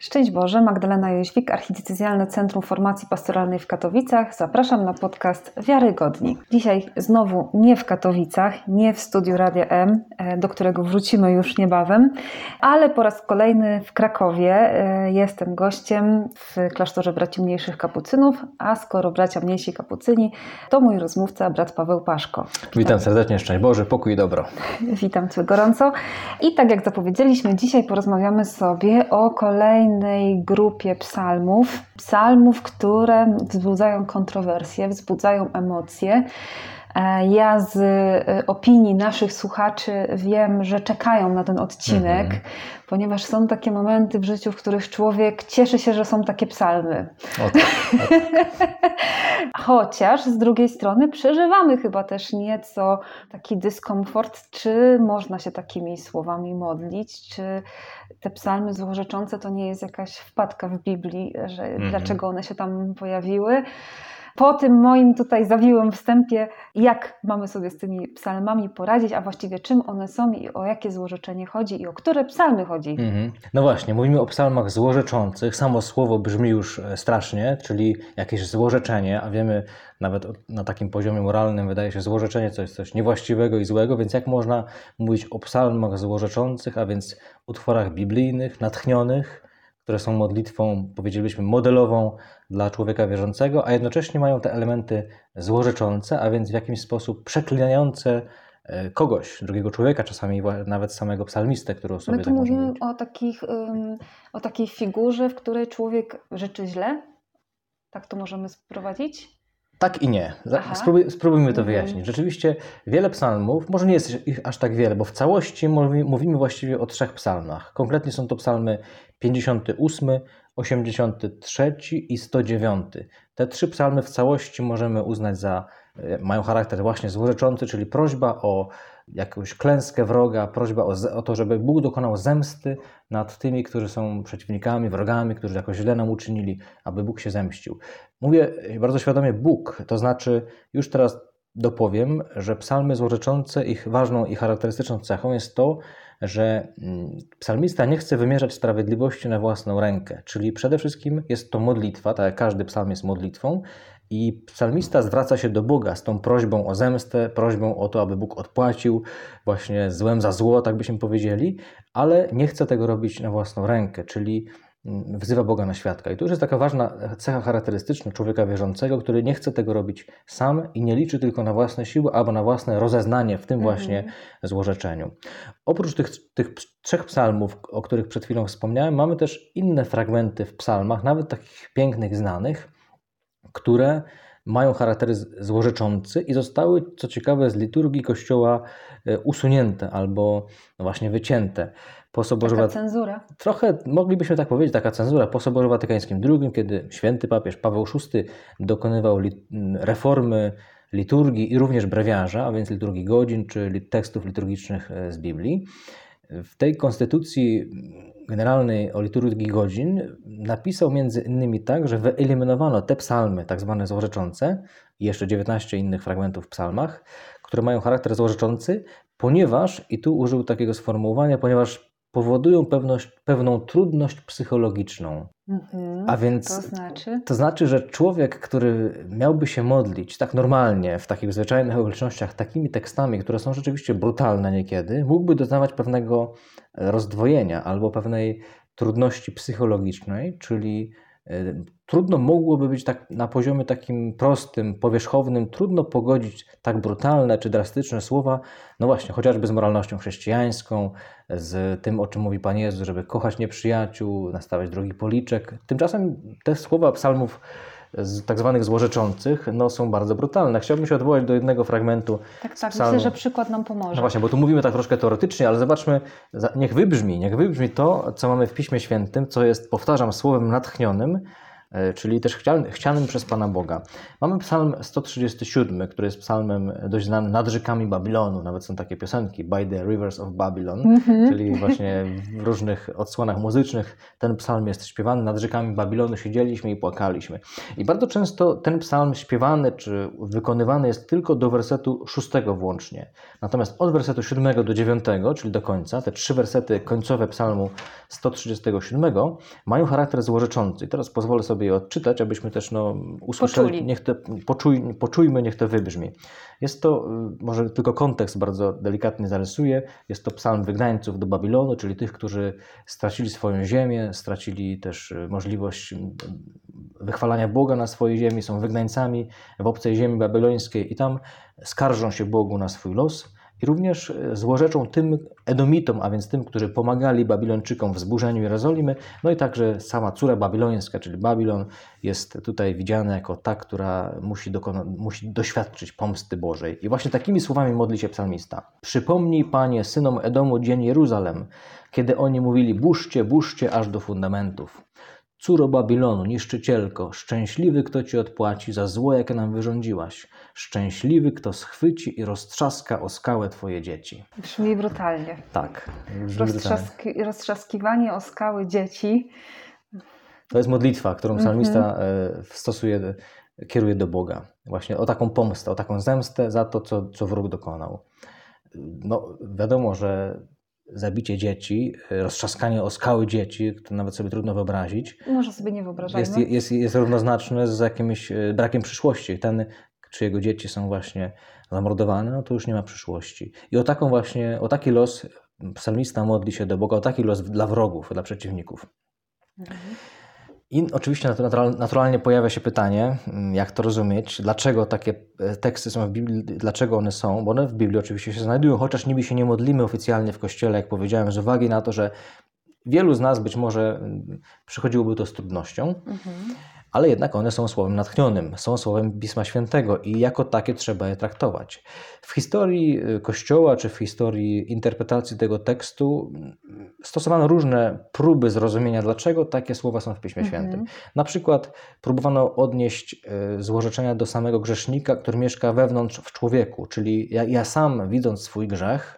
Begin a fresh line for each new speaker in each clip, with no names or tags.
Szczęść Boże, Magdalena Jóźwik, Archidiecezjalne Centrum Formacji Pastoralnej w Katowicach. Zapraszam na podcast Wiarygodni. Dzisiaj znowu nie w Katowicach, nie w studiu Radia M, e, do którego wrócimy już niebawem, ale po raz kolejny w Krakowie. E, jestem gościem w klasztorze Braci Mniejszych Kapucynów, a skoro Bracia Mniejsi Kapucyni, to mój rozmówca, brat Paweł Paszko.
Witam serdecznie, szczęść Boże, pokój i dobro.
Witam Cię gorąco. I tak jak zapowiedzieliśmy, dzisiaj porozmawiamy sobie o kolejnym kolejnej grupie psalmów. Psalmów, które wzbudzają kontrowersje, wzbudzają emocje. E, ja z e, opinii naszych słuchaczy wiem, że czekają na ten odcinek, mhm. ponieważ są takie momenty w życiu, w których człowiek cieszy się, że są takie psalmy. Okay. Chociaż z drugiej strony przeżywamy chyba też nieco taki dyskomfort, czy można się takimi słowami modlić, czy te psalmy złorzeczące to nie jest jakaś wpadka w Biblii, że mhm. dlaczego one się tam pojawiły po tym moim tutaj zawiłym wstępie, jak mamy sobie z tymi psalmami poradzić, a właściwie czym one są i o jakie złorzeczenie chodzi i o które psalmy chodzi. Mhm.
No właśnie, mówimy o psalmach złorzeczących. Samo słowo brzmi już e, strasznie, czyli jakieś złorzeczenie, a wiemy nawet na takim poziomie moralnym wydaje się złorzeczenie coś, coś niewłaściwego i złego, więc jak można mówić o psalmach złorzeczących, a więc utworach biblijnych, natchnionych, które są modlitwą, powiedzielibyśmy, modelową dla człowieka wierzącego, a jednocześnie mają te elementy złorzeczące, a więc w jakimś sposób przeklinające e, kogoś, drugiego człowieka, czasami nawet samego psalmistę, który sobie
My tu tak mówimy o, takich, o takiej figurze, w której człowiek życzy źle? Tak to możemy sprowadzić?
Tak i nie. Spróbuj, spróbujmy to mhm. wyjaśnić. Rzeczywiście wiele psalmów, może nie jest ich aż tak wiele, bo w całości mówimy właściwie o trzech psalmach. Konkretnie są to psalmy 58, 83 i 109. Te trzy psalmy w całości możemy uznać za, e, mają charakter właśnie złorzeczący, czyli prośba o jakąś klęskę wroga, prośba o, o, to, żeby Bóg dokonał zemsty nad tymi, którzy są przeciwnikami, wrogami, którzy jakoś źle nam uczynili, aby Bóg się zemścił. Mówię bardzo świadomie Bóg, to znaczy już teraz dopowiem, że psalmy złorzeczące, ich ważną i charakterystyczną cechą jest to, że mm, psalmista nie chce wymierzać sprawiedliwości na własną rękę, czyli przede wszystkim jest to modlitwa, tak jak każdy psalm jest modlitwą, i psalmista zwraca się do Boga z tą prośbą o zemstę, prośbą o to, aby Bóg odpłacił właśnie złem za zło, tak byśmy powiedzieli, ale nie chce tego robić na własną rękę, czyli wzywa Boga na świadka. I to już jest taka ważna cecha charakterystyczna człowieka wierzącego, który nie chce tego robić sam i nie liczy tylko na własne siły albo na własne rozeznanie w tym mhm. właśnie złorzeczeniu. Oprócz tych, tych trzech psalmów, o których przed chwilą wspomniałem, mamy też inne fragmenty w psalmach, nawet takich pięknych, znanych, które mają charakter złorzeczący i zostały, co ciekawe, z liturgii Kościoła e, usunięte albo właśnie wycięte
po Soborze taka cenzura.
Trochę moglibyśmy tak powiedzieć, taka cenzura po Soborze Watykańskim II, kiedy święty papież Paweł VI dokonywał reformy liturgii i również brewiarza, a więc liturgii godzin czy tekstów liturgicznych e, z Biblii. W tej konstytucji generalnej o liturgii godzin napisał między innymi tak, że wyeliminowano te psalmy, tak zwane złorzeczące, i jeszcze 19 innych fragmentów w psalmach, które mają charakter złorzeczący, ponieważ, i tu użył takiego sformułowania, ponieważ powodują pewność, pewną trudność psychologiczną. Mhm, A więc
to znaczy?
to znaczy, że człowiek, który miałby się modlić tak normalnie, w takich zwyczajnych okolicznościach, takimi tekstami, które są rzeczywiście brutalne niekiedy, mógłby doznawać pewnego rozdwojenia albo pewnej trudności psychologicznej, czyli Trudno mogłoby być tak na poziomie takim prostym, powierzchownym, trudno pogodzić tak brutalne czy drastyczne słowa, no właśnie, chociażby z moralnością chrześcijańską, z tym, o czym mówi Pan Jezus, żeby kochać nieprzyjaciół, nastawiać drugi policzek. Tymczasem te słowa psalmów tak zwanych złorzeczących no, są bardzo brutalne. Chciałbym się odwołać do jednego fragmentu.
Tak, tak, psalmu. myślę, że przykład nam pomoże.
No właśnie, bo tu mówimy tak troszkę teoretycznie, ale zobaczmy, niech wybrzmi, niech wybrzmi to, co mamy w Piśmie Świętym, co jest, powtarzam, słowem natchnionym, czyli też chcianym, chcianym przez Pana Boga. Mamy psalm 137, który jest psalmem dość znanym nad rzekami Babilonu, nawet są takie piosenki, By the Rivers of Babylon, mm-hmm. czyli właśnie w różnych odsłonach muzycznych ten psalm jest śpiewany, nad rzekami Babilonu siedzieliśmy i płakaliśmy. I bardzo często ten psalm śpiewany czy wykonywany jest tylko do wersetu szóstego włącznie. Natomiast od wersetu siódmego do dziewiątego, czyli do końca, te trzy wersety końcowe psalmu 137 mają charakter złorzeczący. I teraz pozwolę sobie je odczytać, abyśmy też no, usłyszeli, niech to, poczuj, poczujmy, niech to wybrzmi. Jest to, y, może tylko kontekst bardzo delikatnie zarysuję, jest to psalm wygnańców do Babilonu, czyli tych, którzy stracili swoją ziemię, stracili też y, możliwość y, wychwalania Boga na swojej ziemi, są wygnańcami w obcej ziemi babilońskiej i tam skarżą się Bogu na swój los i również e, złorzeczą tym Edomitom, a więc tym, którzy pomagali Babilończykom w zburzeniu Jerozolimy, no i także sama córa babilońska, czyli Babilon, jest tutaj widziana jako ta, która musi, musi doświadczyć pomsty Bożej. I właśnie takimi słowami modli się psalmista. Przypomnij, Panie, synom Edomu dzień Jeruzalem, kiedy oni mówili, burzcie, burzcie aż do fundamentów. Córo Babilonu, niszczycielko, szczęśliwy, kto ci odpłaci za zło, jakie nam wyrządziłaś. Szczęśliwy, kto schwyci i roztrzaska o skałę twoje dzieci.
Brzmi brutalnie.
Tak.
Brzmi Roztrzaski, brutalnie. Roztrzaskiwanie o skały dzieci.
To jest modlitwa, którą mhm. psalmista mm -hmm. stosuje, kieruje do Boga. Właśnie o taką pomstę, o taką zemstę za to, co, co wróg dokonał. No, wiadomo, że zabicie dzieci, roztrzaskanie o skały dzieci, to nawet sobie trudno wyobrazić.
Może sobie nie wyobrażać.
Jest, jest, jest równoznaczne z jakimś e, brakiem przyszłości. Ten, czyjego dzieci są właśnie zamordowane, no to już nie ma przyszłości. I o taką właśnie, o taki los psalmista modli się do Boga, o taki los dla wrogów, dla przeciwników. Mhm. I oczywiście naturalnie pojawia się pytanie, mm, jak to rozumieć, dlaczego takie e, teksty są w Biblii, dlaczego one są, bo one w Biblii oczywiście się znajdują, chociaż niby się nie modlimy oficjalnie w kościele, jak powiedziałem, z uwagi na to, że wielu z nas być może mm, przychodziłoby to z trudnością. Mhm ale jednak one są słowem natchnionym, są słowem Pisma Świętego i jako takie trzeba je traktować. W historii y, Kościoła czy w historii interpretacji tego tekstu mm, stosowano różne próby zrozumienia, dlaczego takie słowa są w Piśmie mhm. Świętym. Na przykład próbowano odnieść y, złorzeczenia do samego grzesznika, który mieszka wewnątrz w człowieku, czyli ja, ja sam widząc swój grzech,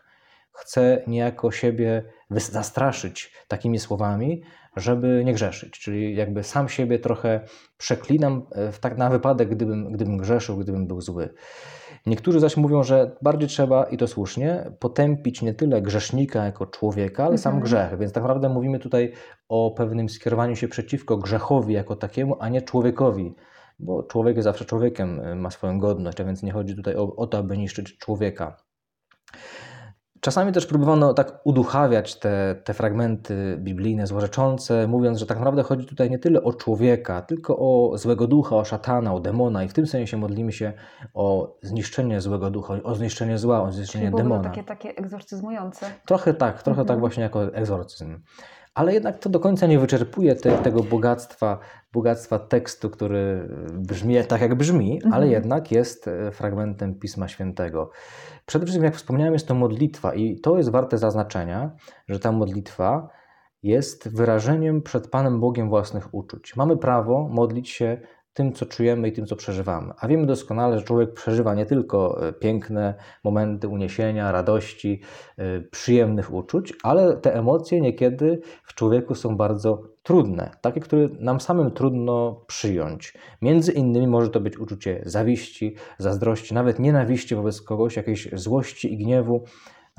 chcę niejako siebie zastraszyć takimi słowami, żeby nie grzeszyć. Czyli jakby sam siebie trochę przeklinam e, tak na wypadek, gdybym, gdybym grzeszył, gdybym był zły. Niektórzy zaś mówią, że bardziej trzeba, i to słusznie, potępić nie tyle grzesznika jako człowieka, ale sam mhm. grzech. Więc tak naprawdę mówimy tutaj o pewnym skierowaniu się przeciwko grzechowi jako takiemu, a nie człowiekowi. Bo człowiek jest zawsze człowiekiem, e, ma swoją godność, a więc nie chodzi tutaj o, o to, aby niszczyć człowieka. Czasami też próbowano tak uduchawiać te, te fragmenty biblijne złorzeczące, mówiąc, że tak naprawdę chodzi tutaj nie tyle o człowieka, tylko o złego ducha, o szatana, o demona i w tym sensie modlimy się o zniszczenie złego ducha, o zniszczenie zła, o zniszczenie
Czyli
demona.
takie, takie egzorcyzmujące.
Trochę tak, trochę tak mhm. tak właśnie jako egzorcyzm ale jednak to do końca nie wyczerpuje te, tego bogactwa, bogactwa tekstu, który brzmi tak, jak brzmi, mhm. ale jednak jest e, fragmentem Pisma Świętego. Przede wszystkim, jak wspomniałem, jest to modlitwa i to jest warte zaznaczenia, że ta modlitwa jest wyrażeniem przed Panem Bogiem własnych uczuć. Mamy prawo modlić się tym, co czujemy i tym, co przeżywamy. A wiemy doskonale, że człowiek przeżywa nie tylko e, piękne momenty uniesienia, radości, e, przyjemnych uczuć, ale te emocje niekiedy w człowieku są bardzo trudne, takie, które nam samym trudno przyjąć. Między innymi może to być uczucie zawiści, zazdrości, nawet nienawiści wobec kogoś, jakiejś złości i gniewu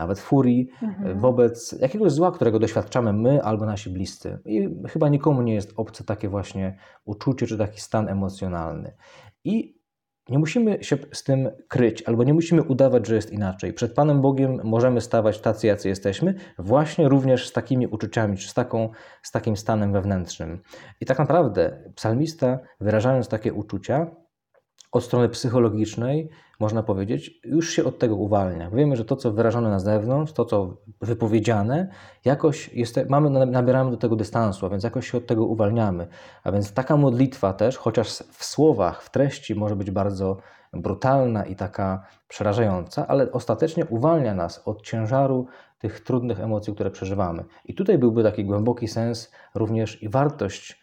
nawet furii mhm. wobec jakiegoś zła, którego doświadczamy my albo nasi bliscy. I chyba nikomu nie jest obce takie właśnie uczucie czy taki stan emocjonalny. I nie musimy się z tym kryć, albo nie musimy udawać, że jest inaczej. Przed Panem Bogiem możemy stawać tacy, jacy jesteśmy, właśnie również z takimi uczuciami, czy z, taką, z takim stanem wewnętrznym. I tak naprawdę psalmista, wyrażając takie uczucia, od strony psychologicznej, można powiedzieć, już się od tego uwalnia. Wiemy, że to, co wyrażone na zewnątrz, to, co wypowiedziane, jakoś jest, mamy, nabieramy do tego dystansu, a więc jakoś się od tego uwalniamy. A więc taka modlitwa też, chociaż w słowach, w treści może być bardzo brutalna i taka przerażająca, ale ostatecznie uwalnia nas od ciężaru tych trudnych emocji, które przeżywamy. I tutaj byłby taki głęboki sens również i wartość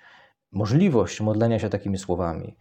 możliwość modlenia się takimi słowami.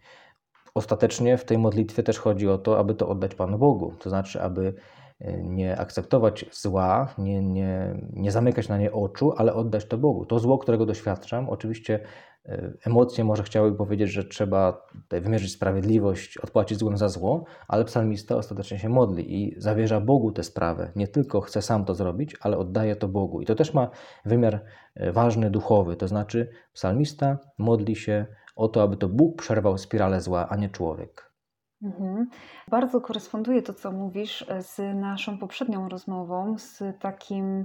Ostatecznie w tej modlitwie też chodzi o to, aby to oddać Panu Bogu, to znaczy, aby e, nie akceptować zła, nie, nie, nie zamykać na nie oczu, ale oddać to Bogu. To zło, którego doświadczam, oczywiście e, emocje może chciały powiedzieć, że trzeba wymierzyć sprawiedliwość, odpłacić złem za zło, ale psalmista ostatecznie się modli i zawierza Bogu tę sprawę. Nie tylko chce sam to zrobić, ale oddaje to Bogu. I to też ma wymiar e, ważny, duchowy, to znaczy psalmista modli się o to, aby to Bóg przerwał spiralę zła, a nie człowiek.
Mhm. Bardzo koresponduje to, co mówisz, z naszą poprzednią rozmową, z takim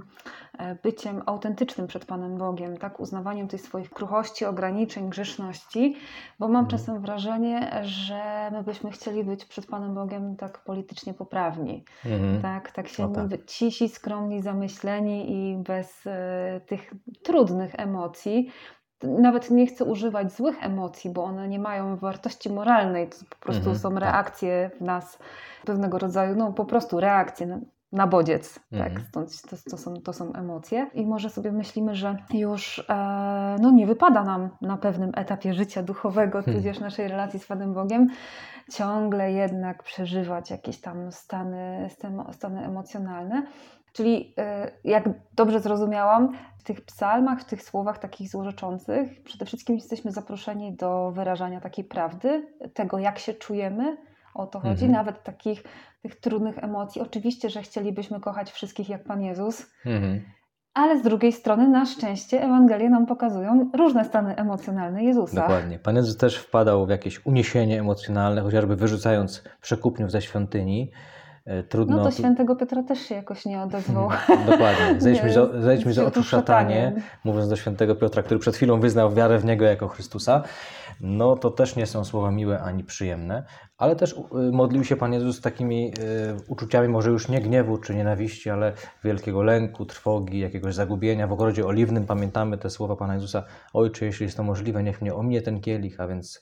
e, byciem autentycznym przed Panem Bogiem, tak? uznawaniem tych swoich kruchości, ograniczeń, grzeszności, bo mam mhm. czasem wrażenie, że my byśmy chcieli być przed Panem Bogiem tak politycznie poprawni, mhm. tak? tak się no tak. cisi, skromni, zamyśleni i bez e, tych trudnych emocji, nawet nie chcę używać złych emocji, bo one nie mają wartości moralnej, to po prostu mhm, są tak. reakcje w nas, pewnego rodzaju, no po prostu reakcje na, na bodziec, tak? mhm. tak, Stąd to, to, są, to są emocje i może sobie myślimy, że już e, no nie wypada nam na pewnym etapie życia duchowego, hmm. tudzież naszej relacji z Panem Bogiem, ciągle jednak przeżywać jakieś tam stany, stany emocjonalne, Czyli e, jak dobrze zrozumiałam, tych psalmach, w tych słowach takich złorzeczących, przede wszystkim jesteśmy zaproszeni do wyrażania takiej prawdy, tego jak się czujemy, o to chodzi, mhm. nawet takich tych trudnych emocji. Oczywiście, że chcielibyśmy kochać wszystkich jak Pan Jezus, mhm. ale z drugiej strony na szczęście Ewangelie nam pokazują różne stany emocjonalne Jezusa.
Dokładnie. Pan Jezus też wpadał w jakieś uniesienie emocjonalne, chociażby wyrzucając przekupniów ze świątyni.
E, trudno. No to świętego Piotra też się jakoś nie odezwał.
Dokładnie. Zejdźmy, z, zejdźmy z oczu szatanie, mówiąc do świętego Piotra, który przed chwilą wyznał wiarę w Niego jako Chrystusa. No to też nie są słowa miłe ani przyjemne, ale też y, modlił się Pan Jezus z takimi y, uczuciami może już nie gniewu czy nienawiści, ale wielkiego lęku, trwogi, jakiegoś zagubienia. W ogrodzie oliwnym pamiętamy te słowa Pana Jezusa Ojcze, jeśli jest to możliwe, niech mnie ominie ten kielich, a więc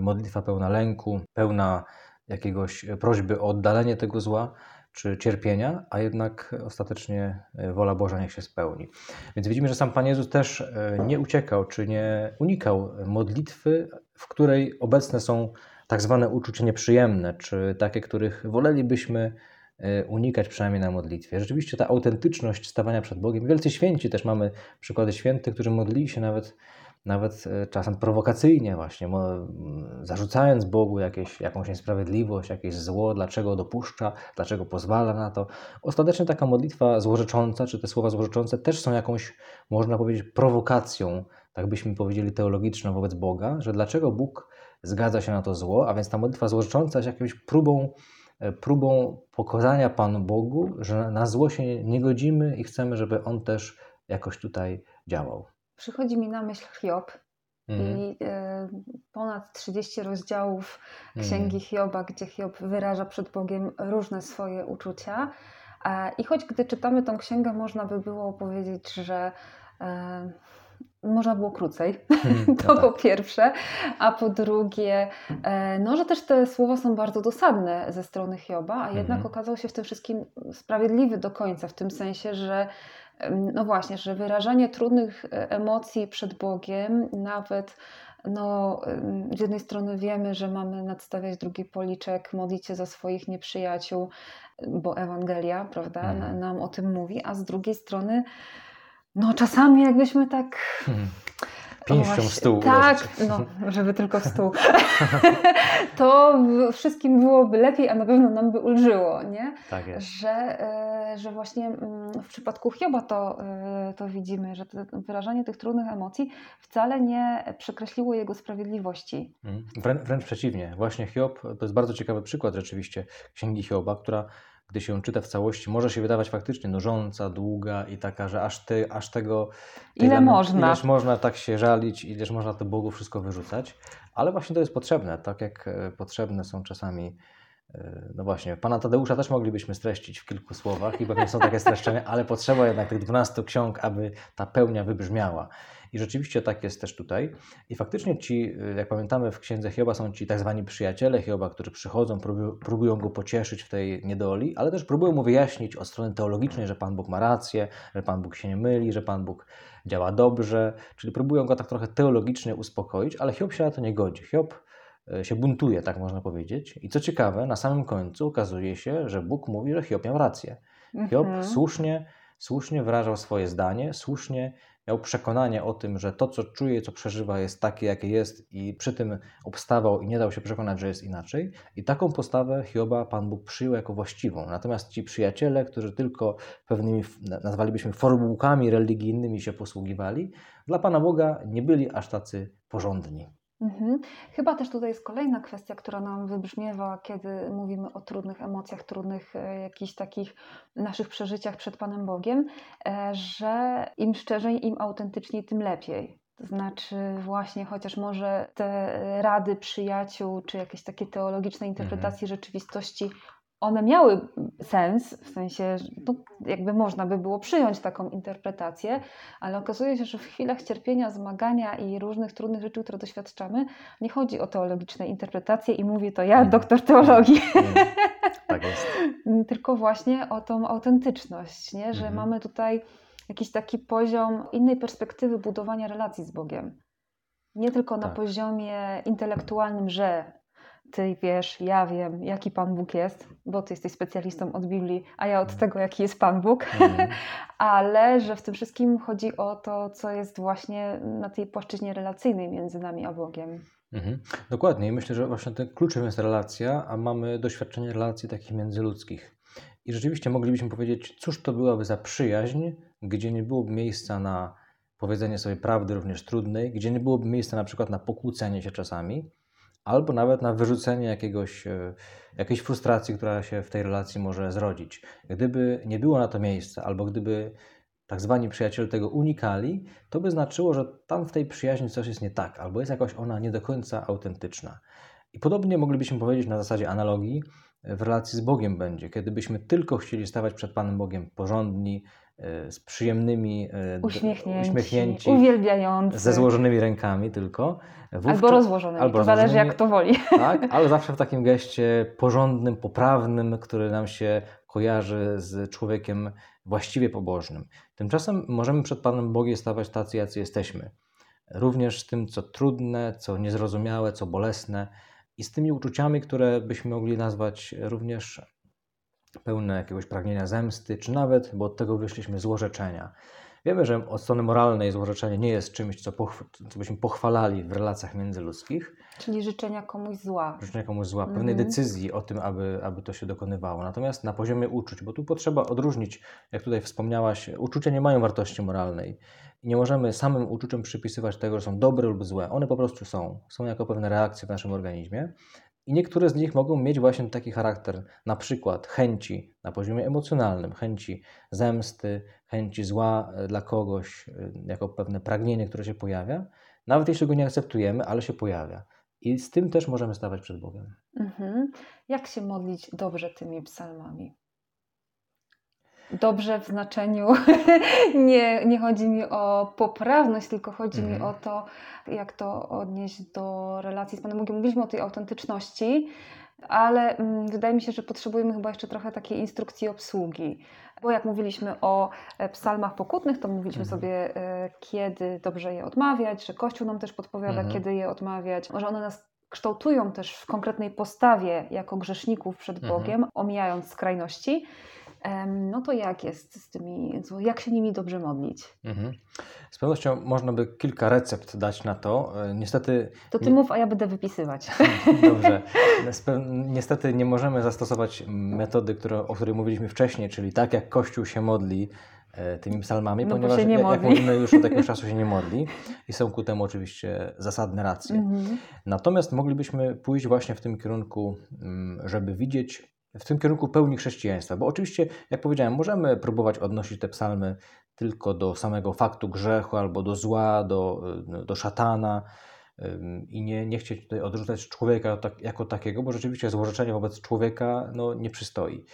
modlitwa pełna lęku, pełna jakiegoś prośby o oddalenie tego zła czy cierpienia, a jednak ostatecznie e, wola Boża niech się spełni. Więc widzimy, że sam Pan Jezus też e, nie uciekał czy nie unikał modlitwy, w której obecne są tak zwane uczucia nieprzyjemne, czy takie, których wolelibyśmy e, unikać przynajmniej na modlitwie. Rzeczywiście ta autentyczność stawania przed Bogiem. Wielcy święci też mamy przykłady świętych, którzy modlili się nawet nawet e, czasem prowokacyjnie właśnie, zarzucając Bogu jakieś, jakąś niesprawiedliwość, jakieś zło, dlaczego dopuszcza, dlaczego pozwala na to. Ostatecznie taka modlitwa złorzecząca, czy te słowa złorzeczące też są jakąś, można powiedzieć, prowokacją, tak byśmy powiedzieli, teologiczną wobec Boga, że dlaczego Bóg zgadza się na to zło, a więc ta modlitwa złorzecząca jest jakąś próbą, e, próbą pokazania Panu Bogu, że na zło się nie godzimy i chcemy, żeby On też jakoś tutaj działał
przychodzi mi na myśl Hiob mhm. i e, ponad 30 rozdziałów Księgi mhm. Hioba, gdzie Hiob wyraża przed Bogiem różne swoje uczucia. E, I choć gdy czytamy tą księgę, można by było powiedzieć, że e, można było krócej, mhm, to no tak. po pierwsze, a po drugie, no, że też te słowa są bardzo dosadne ze strony Hioba, a jednak mhm. okazał się w tym wszystkim sprawiedliwy do końca, w tym sensie, że no właśnie, że wyrażanie trudnych e, emocji przed Bogiem, nawet no, z jednej strony wiemy, że mamy nadstawiać drugi policzek, modlić się za swoich nieprzyjaciół, bo Ewangelia, prawda, mhm. nam o tym mówi, a z drugiej strony, no czasami jakbyśmy tak hmm
pięścią w stół.
Tak, no, żeby tylko w stół. to wszystkim byłoby lepiej, a na pewno nam by ulżyło, nie?
Tak jest.
Że, e, że właśnie mm, w przypadku Hioba to, e, to widzimy, że wyrażanie tych trudnych emocji wcale nie przekreśliło jego sprawiedliwości.
Mhm. Wrę, wręcz przeciwnie. Właśnie Hiob to jest bardzo ciekawy przykład rzeczywiście księgi Hioba, która gdy się czyta w całości, może się wydawać faktycznie nużąca, długa i taka, że aż, ty, aż tego...
Ile można.
Ileż można tak się żalić, ileż można to Bogu wszystko wyrzucać, ale właśnie to jest potrzebne, tak jak e, potrzebne są czasami no właśnie, pana Tadeusza też moglibyśmy streścić w kilku słowach i pewnie są takie streszczenia, ale potrzeba jednak tych 12 ksiąg, aby ta pełnia wybrzmiała. I rzeczywiście tak jest też tutaj. I faktycznie ci, jak pamiętamy, w księdze Hioba są ci tak zwani przyjaciele Hioba, którzy przychodzą, próbują, go pocieszyć w tej niedoli, ale też próbują mu wyjaśnić od strony teologicznej, że Pan Bóg ma rację, że Pan Bóg się nie myli, że Pan Bóg działa dobrze, czyli próbują go tak trochę teologicznie uspokoić, ale Hiob się na to nie godzi. Hiob e, się buntuje, tak można powiedzieć. I co ciekawe, na samym końcu okazuje się, że Bóg mówi, że Hiob miał rację. Hiob mhm. słusznie, słusznie wyrażał swoje zdanie, słusznie miał przekonanie o tym, że to, co czuje, co przeżywa, jest takie, jakie jest, i przy tym obstawał i nie dał się przekonać, że jest inaczej. I taką postawę Hioba Pan Bóg przyjął jako właściwą. Natomiast ci przyjaciele, którzy tylko pewnymi, nazwalibyśmy formułkami religijnymi się posługiwali, dla Pana Boga nie byli aż tacy porządni.
Mhm. Chyba też tutaj jest kolejna kwestia, która nam wybrzmiewa, kiedy mówimy o trudnych emocjach, trudnych e, jakichś takich naszych przeżyciach przed Panem Bogiem, e, że im szczerzej, im autentyczniej, tym lepiej. To znaczy, właśnie chociaż może te rady przyjaciół, czy jakieś takie teologiczne interpretacje mhm. rzeczywistości one miały sens, w sensie, no, jakby można by było przyjąć taką interpretację, ale okazuje się, że w chwilach cierpienia, zmagania i różnych trudnych rzeczy, które doświadczamy, nie chodzi o teologiczne interpretacje i mówię to ja, doktor teologii. Tak jest. Tylko właśnie o tą autentyczność, nie? że mhm. mamy tutaj jakiś taki poziom innej perspektywy budowania relacji z Bogiem. Nie tylko na tak. poziomie intelektualnym, że ty wiesz, ja wiem, jaki Pan Bóg jest, bo ty jesteś specjalistą od Biblii, a ja od tego, jaki jest Pan Bóg, mm. ale że w tym wszystkim chodzi o to, co jest właśnie na tej płaszczyźnie relacyjnej między nami a Bogiem.
Mhm. Dokładnie. I myślę, że właśnie tym kluczem jest relacja, a mamy doświadczenie relacji takich międzyludzkich. I rzeczywiście moglibyśmy powiedzieć, cóż to byłaby za przyjaźń, gdzie nie byłoby miejsca na powiedzenie sobie prawdy również trudnej, gdzie nie byłoby miejsca na przykład na pokłócenie się czasami, albo nawet na wyrzucenie jakiegoś, e, jakiejś frustracji, która się w tej relacji może zrodzić. Gdyby nie było na to miejsca, albo gdyby tak zwani przyjaciele tego unikali, to by znaczyło, że tam w tej przyjaźni coś jest nie tak, albo jest jakoś ona nie do końca autentyczna. I podobnie moglibyśmy powiedzieć na zasadzie analogii, w relacji z Bogiem będzie, kiedy byśmy tylko chcieli stawać przed Panem Bogiem porządni, E, z przyjemnymi,
e, uśmiechnięci, uśmiechnięci uwielbiający.
ze złożonymi rękami tylko.
Wówczas, albo rozłożonymi, albo rozłożonymi, zależy jak to woli.
Tak, ale zawsze w takim geście porządnym, poprawnym, który nam się kojarzy z człowiekiem właściwie pobożnym. Tymczasem możemy przed Panem Bogiem stawać tacy, jacy jesteśmy. Również z tym, co trudne, co niezrozumiałe, co bolesne i z tymi uczuciami, które byśmy mogli nazwać również pełne jakiegoś pragnienia zemsty, czy nawet, bo od tego wyszliśmy, złorzeczenia. Wiemy, że od strony moralnej złorzeczenie nie jest czymś, co, pochw- co byśmy pochwalali w relacjach międzyludzkich.
Czyli życzenia komuś zła.
Życzenia komuś zła, pewnej mhm. decyzji o tym, aby, aby to się dokonywało. Natomiast na poziomie uczuć, bo tu potrzeba odróżnić, jak tutaj wspomniałaś, uczucia nie mają wartości moralnej. I nie możemy samym uczuciom przypisywać tego, że są dobre lub złe. One po prostu są. Są jako pewne reakcje w naszym organizmie. I niektóre z nich mogą mieć właśnie taki charakter, na przykład chęci na poziomie emocjonalnym, chęci zemsty, chęci zła e, dla kogoś, e, jako pewne pragnienie, które się pojawia, nawet jeśli go nie akceptujemy, ale się pojawia. I z tym też możemy stawać przed Bogiem.
Mhm. Jak się modlić dobrze tymi psalmami? Dobrze w znaczeniu nie, nie chodzi mi o poprawność, tylko chodzi mi mhm. o to, jak to odnieść do relacji z Panem Bogiem. Mówiliśmy o tej autentyczności, ale mm, wydaje mi się, że potrzebujemy chyba jeszcze trochę takiej instrukcji obsługi. Bo jak mówiliśmy o e, psalmach pokutnych, to mówiliśmy mhm. sobie, e, kiedy dobrze je odmawiać, że Kościół nam też podpowiada, mhm. kiedy je odmawiać. Może one nas kształtują też w konkretnej postawie jako grzeszników przed mhm. Bogiem, omijając skrajności. No to jak jest z tymi, jak się nimi dobrze modlić? Mhm.
Z pewnością można by kilka recept dać na to. E, niestety.
To ty nie... mów, a ja będę wypisywać.
Dobrze. Niestety nie możemy zastosować metody, które, o której mówiliśmy wcześniej, czyli tak jak Kościół się modli e, tymi psalmami, no ponieważ jak, jak mówimy już od jakiegoś czasu się nie modli i są ku temu oczywiście zasadne racje. Mhm. Natomiast moglibyśmy pójść właśnie w tym kierunku, mm, żeby widzieć w tym kierunku pełni chrześcijaństwa. Bo oczywiście, jak powiedziałem, możemy próbować odnosić te psalmy tylko do samego faktu grzechu albo do zła, do, do szatana. i nie, nie chcieć tutaj odrzucać człowieka jako takiego, bo rzeczywiście złorzeczenie wobec człowieka no, nie przystoi.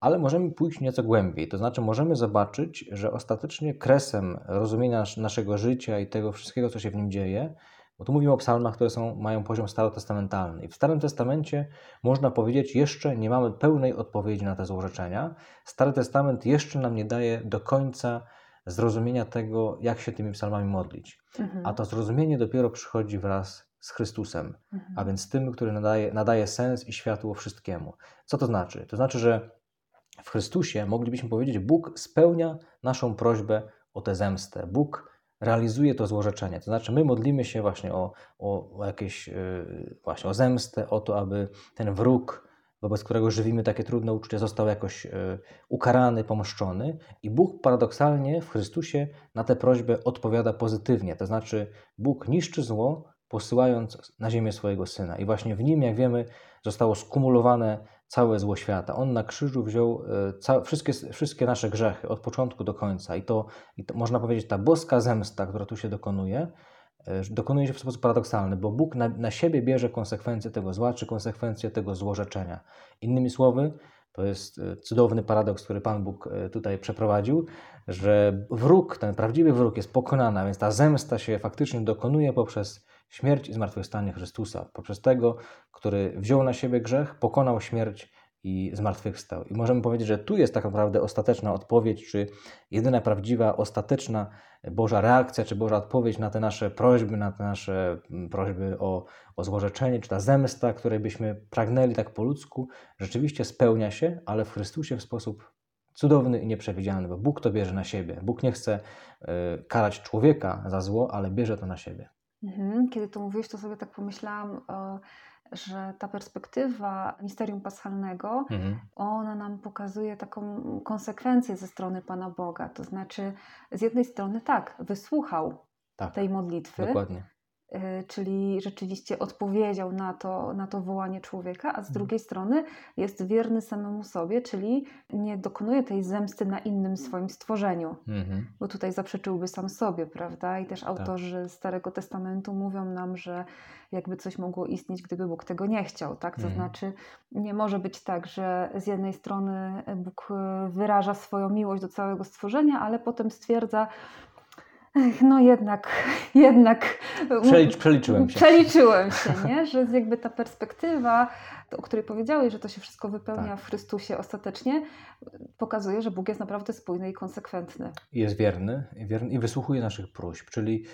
Ale możemy pójść nieco głębiej, to znaczy możemy zobaczyć, że ostatecznie kresem rozumienia naszego życia i tego wszystkiego, co się w nim dzieje, bo tu mówimy o psalmach, które są, mają poziom starotestamentalny. I w Starym Testamencie można powiedzieć, jeszcze nie mamy pełnej odpowiedzi na te złorzeczenia. Stary Testament jeszcze nam nie daje do końca zrozumienia tego, jak się tymi psalmami modlić. Mhm. A to zrozumienie dopiero przychodzi wraz z Chrystusem, mhm. a więc tym, który nadaje, nadaje sens i światło wszystkiemu. Co to znaczy? To znaczy, że w Chrystusie moglibyśmy powiedzieć, Bóg spełnia naszą prośbę o tę zemstę. Bóg realizuje to złorzeczenie. To znaczy, my modlimy się właśnie o, o, o jakieś, yy, właśnie o zemstę, o to, aby ten wróg, wobec którego żywimy takie trudne uczucia, został jakoś yy, ukarany, pomszczony. I Bóg paradoksalnie w Chrystusie na tę prośbę odpowiada pozytywnie. To znaczy, Bóg niszczy zło, posyłając na ziemię swojego Syna. I właśnie w Nim, jak wiemy, zostało skumulowane całe zło świata. On na krzyżu wziął e, wszystkie, wszystkie nasze grzechy od początku do końca. I to, I to można powiedzieć, ta boska zemsta, która tu się dokonuje, e, dokonuje się w sposób paradoksalny, bo Bóg na, na siebie bierze konsekwencje tego zła, czy konsekwencje tego złorzeczenia. Innymi słowy, to jest e, cudowny paradoks, który Pan Bóg tutaj przeprowadził, że wróg, ten prawdziwy wróg jest pokonany, więc ta zemsta się faktycznie dokonuje poprzez śmierć i zmartwychwstanie Chrystusa, poprzez tego, który wziął na siebie grzech, pokonał śmierć i zmartwychwstał. I możemy powiedzieć, że tu jest tak naprawdę ostateczna odpowiedź, czy jedyna prawdziwa, ostateczna Boża reakcja, czy Boża odpowiedź na te nasze prośby, na te nasze mm, prośby o, o złorzeczenie, czy ta zemsta, której byśmy pragnęli tak po ludzku, rzeczywiście spełnia się, ale w Chrystusie w sposób cudowny i nieprzewidziany, bo Bóg to bierze na siebie. Bóg nie chce y, karać człowieka za zło, ale bierze to na siebie.
Mhm. Kiedy to mówiłeś, to sobie tak pomyślałam, e, że ta perspektywa misterium paschalnego, mhm. ona nam pokazuje taką konsekwencję ze strony Pana Boga. To znaczy, z jednej strony tak, wysłuchał tak, tej modlitwy.
Dokładnie.
Y, czyli rzeczywiście odpowiedział na to, na to wołanie człowieka, a z mhm. drugiej strony jest wierny samemu sobie, czyli nie dokonuje tej zemsty na innym swoim stworzeniu, mhm. bo tutaj zaprzeczyłby sam sobie, prawda? I też tak. autorzy tak. Starego Testamentu mówią nam, że jakby coś mogło istnieć, gdyby Bóg tego nie chciał, tak? To mhm. znaczy nie może być tak, że z jednej strony Bóg wyraża swoją miłość do całego stworzenia, ale potem stwierdza, no jednak, jednak.
Przelicz, przeliczyłem się.
Przeliczyłem się, nie? Że jakby ta perspektywa, o której powiedziałeś, że to się wszystko wypełnia tak. w Chrystusie ostatecznie, pokazuje, że Bóg jest naprawdę spójny i konsekwentny.
Jest wierny, wierny i wysłuchuje naszych próśb, czyli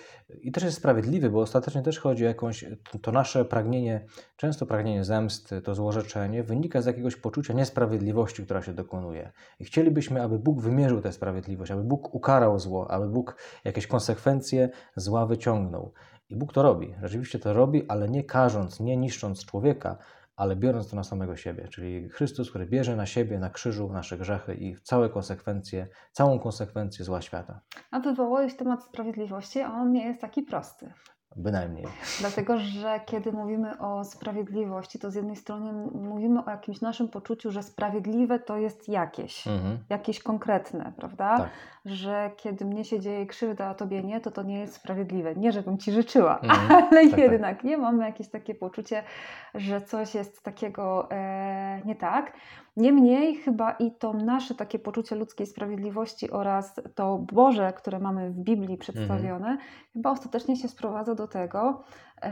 i też jest sprawiedliwy, bo ostatecznie też chodzi o jakąś, to, to nasze pragnienie, często pragnienie zemsty, to złorzeczenie wynika z jakiegoś poczucia niesprawiedliwości, która się dokonuje. I chcielibyśmy, aby Bóg wymierzył tę sprawiedliwość, aby Bóg ukarał zło, aby Bóg jakieś konsekwencje zła wyciągnął. I Bóg to robi, rzeczywiście to robi, ale nie karząc, nie niszcząc człowieka, ale biorąc to na samego siebie, czyli Chrystus, który bierze na siebie, na krzyżu nasze grzechy i całe konsekwencje, całą konsekwencję zła świata.
A wywołałeś temat sprawiedliwości, a on nie jest taki prosty.
Bynajmniej.
Dlatego, że kiedy mówimy o sprawiedliwości, to z jednej strony mówimy o jakimś naszym poczuciu, że sprawiedliwe to jest jakieś, mhm. jakieś konkretne, prawda? Tak. Że kiedy mnie się dzieje krzywda, a tobie nie, to to nie jest sprawiedliwe. Nie, żebym ci życzyła, mhm. ale tak, tak. jednak tak. nie mamy jakieś takie poczucie, że coś jest takiego e, nie tak. Niemniej chyba i to nasze takie poczucie ludzkiej sprawiedliwości oraz to Boże, które mamy w Biblii przedstawione, mhm. chyba ostatecznie się sprowadza do tego,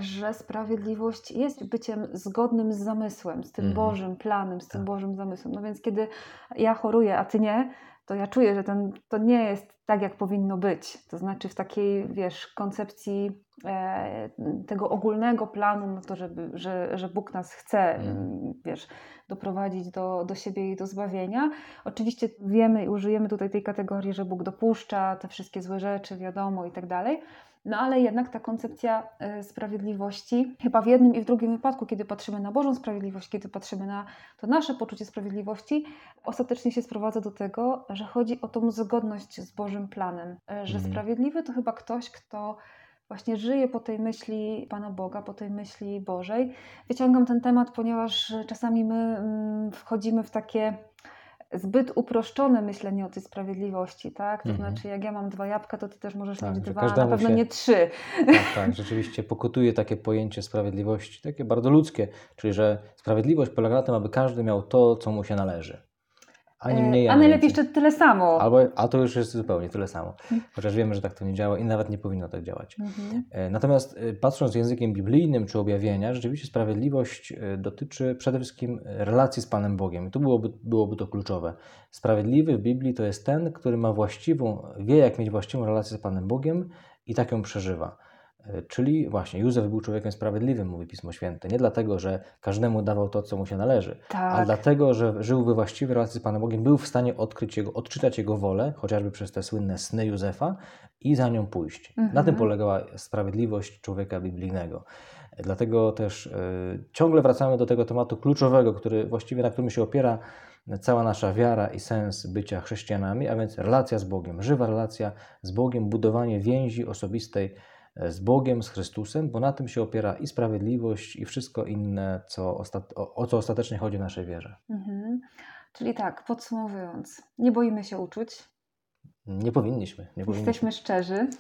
że sprawiedliwość jest byciem zgodnym z zamysłem, z tym mhm. Bożym planem, z tym tak. Bożym zamysłem. No więc kiedy ja choruję, a ty nie, to ja czuję, że ten, to nie jest tak, jak powinno być. To znaczy w takiej, wiesz, koncepcji tego ogólnego planu, no to żeby, że, że Bóg nas chce, mm. wiesz, doprowadzić do, do siebie i do zbawienia. Oczywiście wiemy i użyjemy tutaj tej kategorii, że Bóg dopuszcza te wszystkie złe rzeczy, wiadomo i tak dalej, no ale jednak ta koncepcja e, sprawiedliwości, chyba w jednym i w drugim wypadku, kiedy patrzymy na Bożą sprawiedliwość, kiedy patrzymy na to nasze poczucie sprawiedliwości, ostatecznie się sprowadza do tego, że chodzi o tą zgodność z Bożym planem. E, że mhm. sprawiedliwy to chyba ktoś, kto właśnie żyje po tej myśli Pana Boga, po tej myśli Bożej. Wyciągam ten temat, ponieważ czasami my mm, wchodzimy w takie zbyt uproszczone myślenie o tej sprawiedliwości, tak? To
Mhm.
znaczy, jak ja mam dwa jabłka, to ty też możesz
Tak,
mieć dwa, a na pewno
się-
nie trzy.
Tak, tak, rzeczywiście pokutuje takie pojęcie sprawiedliwości, takie bardzo ludzkie, czyli że sprawiedliwość polega na tym, aby każdy miał to, co mu się należy. Ani mniej,
E, a
ani
najlepiej
więcej.
jeszcze tyle samo.
Albo, a to już jest zupełnie tyle samo. Chociaż wiemy, że tak to nie działa i nawet nie powinno tak działać.
Mhm.
E, Natomiast e, patrząc językiem biblijnym czy objawienia, rzeczywiście sprawiedliwość dotyczy przede wszystkim relacji z Panem Bogiem. I tu byłoby, byłoby to kluczowe. Sprawiedliwy w Biblii to jest ten, który ma właściwą, wie jak mieć właściwą relację z Panem Bogiem i tak ją przeżywa. E, Czyli właśnie Józef był człowiekiem sprawiedliwym, mówi Pismo Święte. Nie dlatego, że każdemu dawał to, co mu się należy, ale
Tak.
dlatego, że żył we właściwej relacji z Panem Bogiem, był w stanie odkryć jego, odczytać Jego wolę, chociażby przez te słynne sny Józefa i za nią pójść. Na
Mhm.
tym polegała sprawiedliwość człowieka biblijnego. Dlatego też y, ciągle wracamy do tego tematu kluczowego, który właściwie na którym się opiera cała nasza wiara i sens bycia chrześcijanami, a więc relacja z Bogiem, żywa relacja z Bogiem, budowanie więzi osobistej e, z Bogiem, z Chrystusem, bo na tym się opiera i sprawiedliwość, i wszystko inne, co o, o co ostatecznie chodzi w naszej wierze.
Mhm. Czyli tak, podsumowując, nie boimy się uczuć,
Nie powinniśmy. Nie powinniśmy.
jesteśmy szczerzy,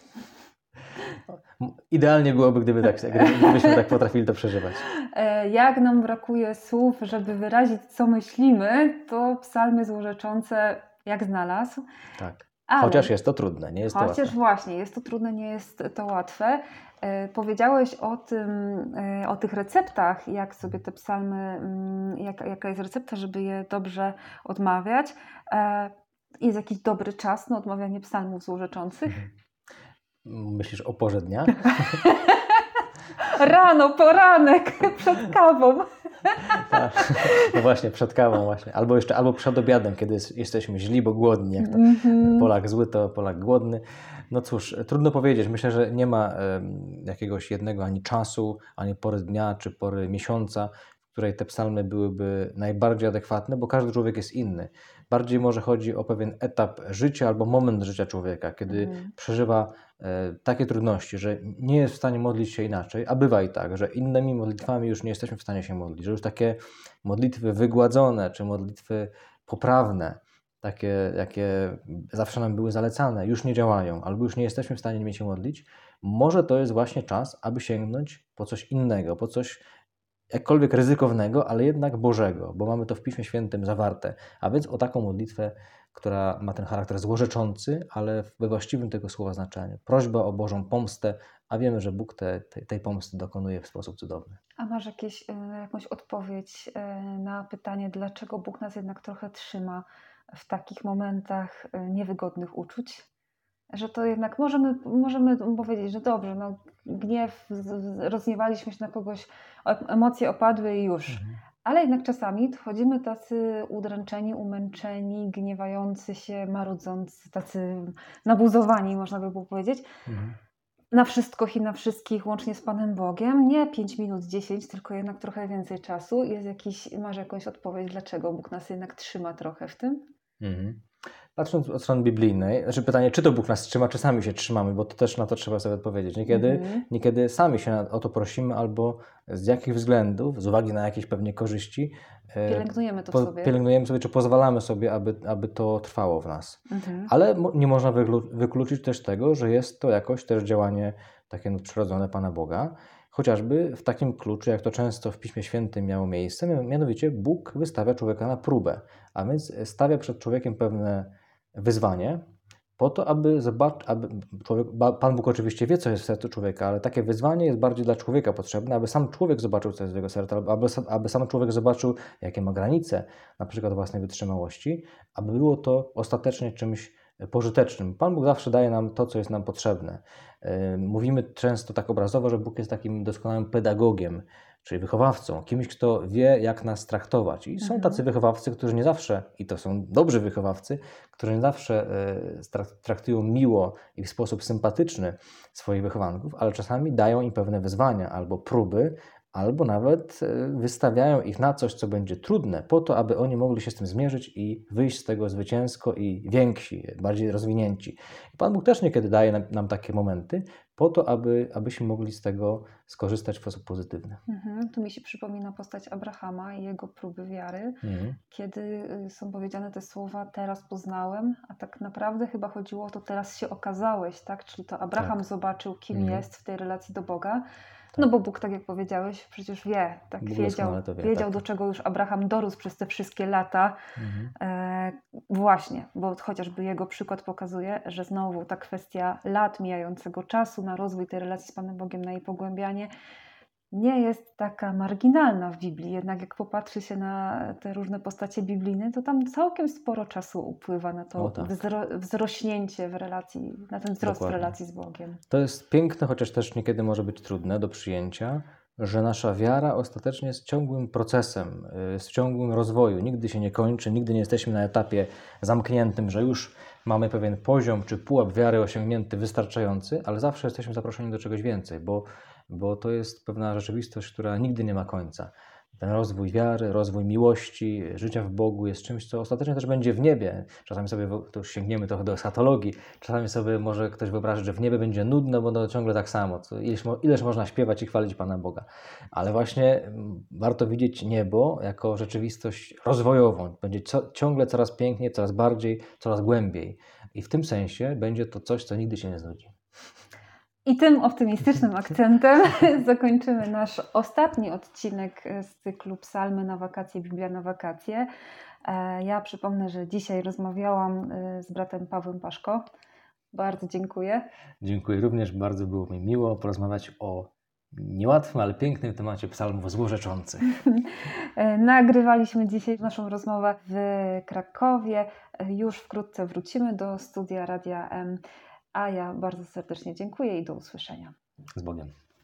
Idealnie byłoby, gdyby tak, gdybyśmy tak potrafili to przeżywać.
E, Jak nam brakuje słów, żeby wyrazić, co myślimy, to psalmy złorzeczące jak znalazł.
Tak.
Ale,
Chociaż jest to trudne, nie jest to
chociaż
łatwe.
właśnie jest to trudne, nie jest to łatwe. E, Powiedziałeś o tym, e, o tych receptach, jak sobie te psalmy, mm, jak, jaka jest recepta, żeby je dobrze odmawiać. E, Jest jakiś dobry czas na odmawianie psalmów złorzeczących?
Myślisz o porze dnia?
Rano, poranek, przed kawą.
Tak. No właśnie, przed kawą właśnie. Albo jeszcze, albo przed obiadem, kiedy jest- jesteśmy źli, bo głodni. Jak to
Mhm.
Polak zły, to Polak głodny. No cóż, trudno powiedzieć. Myślę, że nie ma jakiegoś jednego ani czasu, ani pory dnia, czy pory miesiąca, której te psalmy byłyby najbardziej adekwatne, bo każdy człowiek jest inny. Bardziej może chodzi o pewien etap życia albo moment życia człowieka, kiedy
Mhm.
przeżywa e, takie trudności, że nie jest w stanie modlić się inaczej, a bywa i tak, że innymi modlitwami już nie jesteśmy w stanie się modlić, że już takie modlitwy wygładzone, czy modlitwy poprawne, takie, jakie zawsze nam były zalecane, już nie działają, albo już nie jesteśmy w stanie nimi się modlić, może to jest właśnie czas, aby sięgnąć po coś innego, po coś jakkolwiek ryzykownego, ale jednak Bożego, bo mamy to w Piśmie Świętym zawarte. A więc o taką modlitwę, która ma ten charakter złorzeczący, ale we właściwym tego słowa znaczeniu. Prośba o Bożą pomstę, a wiemy, że Bóg te, te, tej pomsty dokonuje w sposób cudowny.
A masz jakieś, e, jakąś odpowiedź e, na pytanie, dlaczego Bóg nas jednak trochę trzyma w takich momentach e, niewygodnych uczuć? Że to jednak możemy, możemy powiedzieć, że dobrze, no, gniew, rozgniewaliśmy się na kogoś, emocje opadły i już. Ale jednak czasami wchodzimy tacy udręczeni, umęczeni, gniewający się, marudzący, tacy nabuzowani, można by było powiedzieć,
Mhm.
na wszystko i na wszystkich, łącznie z Panem Bogiem. Nie 5 minut, 10, tylko jednak trochę więcej czasu. Jest jakiś, masz jakąś odpowiedź, dlaczego Bóg nas jednak trzyma trochę w tym?
Mhm. Patrząc od strony biblijnej, znaczy pytanie, czy to Bóg nas trzyma, czy sami się trzymamy, bo to też na to trzeba sobie odpowiedzieć. Niekiedy,
Mhm.
niekiedy sami się o to prosimy, albo z jakich względów, z uwagi na jakieś pewnie korzyści, e,
Pielęgnujemy to
po-
sobie.
pielęgnujemy sobie, czy pozwalamy sobie, aby, aby to trwało w nas.
Mhm.
Ale nie można wyklu- wykluczyć też tego, że jest to jakoś też działanie takie nadprzyrodzone Pana Boga, chociażby w takim kluczu, jak to często w Piśmie Świętym miało miejsce, mia- mianowicie Bóg wystawia człowieka na próbę, a więc stawia przed człowiekiem pewne wyzwanie, po to, aby zobaczyć, aby człowiek, Pan Bóg oczywiście wie, co jest w sercu człowieka, ale takie wyzwanie jest bardziej dla człowieka potrzebne, aby sam człowiek zobaczył, co jest w jego sercu, aby, aby sam człowiek zobaczył, jakie ma granice, na przykład własnej wytrzymałości, aby było to ostatecznie czymś pożytecznym. Pan Bóg zawsze daje nam to, co jest nam potrzebne. Mówimy często tak obrazowo, że Bóg jest takim doskonałym pedagogiem, czyli wychowawcą, kimś, kto wie, jak nas traktować. I są
Mhm.
tacy wychowawcy, którzy nie zawsze, i to są dobrzy wychowawcy, którzy nie zawsze e, traktują miło i w sposób sympatyczny swoich wychowanków, ale czasami dają im pewne wyzwania albo próby, albo nawet e, wystawiają ich na coś, co będzie trudne, po to, aby oni mogli się z tym zmierzyć i wyjść z tego zwycięsko i więksi, bardziej rozwinięci. I Pan Bóg też niekiedy daje nam, nam takie momenty, po to, aby, abyśmy mogli z tego skorzystać w sposób pozytywny.
Mhm. Tu mi się przypomina postać Abrahama i jego próby wiary,
Mhm.
kiedy y, są powiedziane te słowa teraz poznałem, a tak naprawdę chyba chodziło o to teraz się okazałeś, tak? Czyli to Abraham
Tak.
zobaczył, kim
Mhm.
jest w tej relacji do Boga. No bo Bóg, tak jak powiedziałeś, przecież wie, tak
Bóg
wiedział,
wie,
wiedział
tak.
do czego już Abraham dorósł przez te wszystkie lata.
Mhm.
Właśnie, bo chociażby jego przykład pokazuje, że znowu ta kwestia lat mijającego czasu na rozwój tej relacji z Panem Bogiem, na jej pogłębianie, nie jest taka marginalna w Biblii. Jednak jak popatrzy się na te różne postacie biblijne, to tam całkiem sporo czasu upływa na to
O tak.
wzro- wzrośnięcie w relacji, na ten wzrost
Dokładnie.
w relacji z Bogiem.
To jest piękne, chociaż też niekiedy może być trudne do przyjęcia, że nasza wiara ostatecznie jest ciągłym procesem, y, jest ciągłym rozwoju. Nigdy się nie kończy, nigdy nie jesteśmy na etapie zamkniętym, że już mamy pewien poziom czy pułap wiary osiągnięty wystarczający, ale zawsze jesteśmy zaproszeni do czegoś więcej, bo, bo to jest pewna rzeczywistość, która nigdy nie ma końca. Ten rozwój wiary, rozwój miłości, życia w Bogu jest czymś, co ostatecznie też będzie w niebie. Czasami sobie, to już sięgniemy trochę do eschatologii, czasami sobie może ktoś wyobrazić, że w niebie będzie nudno, bo to ciągle tak samo. Ileż, ileż można śpiewać i chwalić Pana Boga. Ale właśnie mm, warto widzieć niebo jako rzeczywistość rozwojową. Będzie co, ciągle coraz piękniej, coraz bardziej, coraz głębiej. I w tym sensie będzie to coś, co nigdy się nie znudzi.
I tym optymistycznym akcentem zakończymy nasz ostatni odcinek z cyklu Psalmy na wakacje, Biblia na wakacje. E, Ja przypomnę, że dzisiaj rozmawiałam e, z bratem Pawłem Paszko. Bardzo dziękuję.
Dziękuję również, bardzo było mi miło porozmawiać o niełatwym, ale pięknym temacie psalmów złorzeczących.
E, Nagrywaliśmy dzisiaj naszą rozmowę w Krakowie. Już wkrótce wrócimy do studia Radia M. A ja bardzo serdecznie dziękuję i do usłyszenia.
Z Bogiem.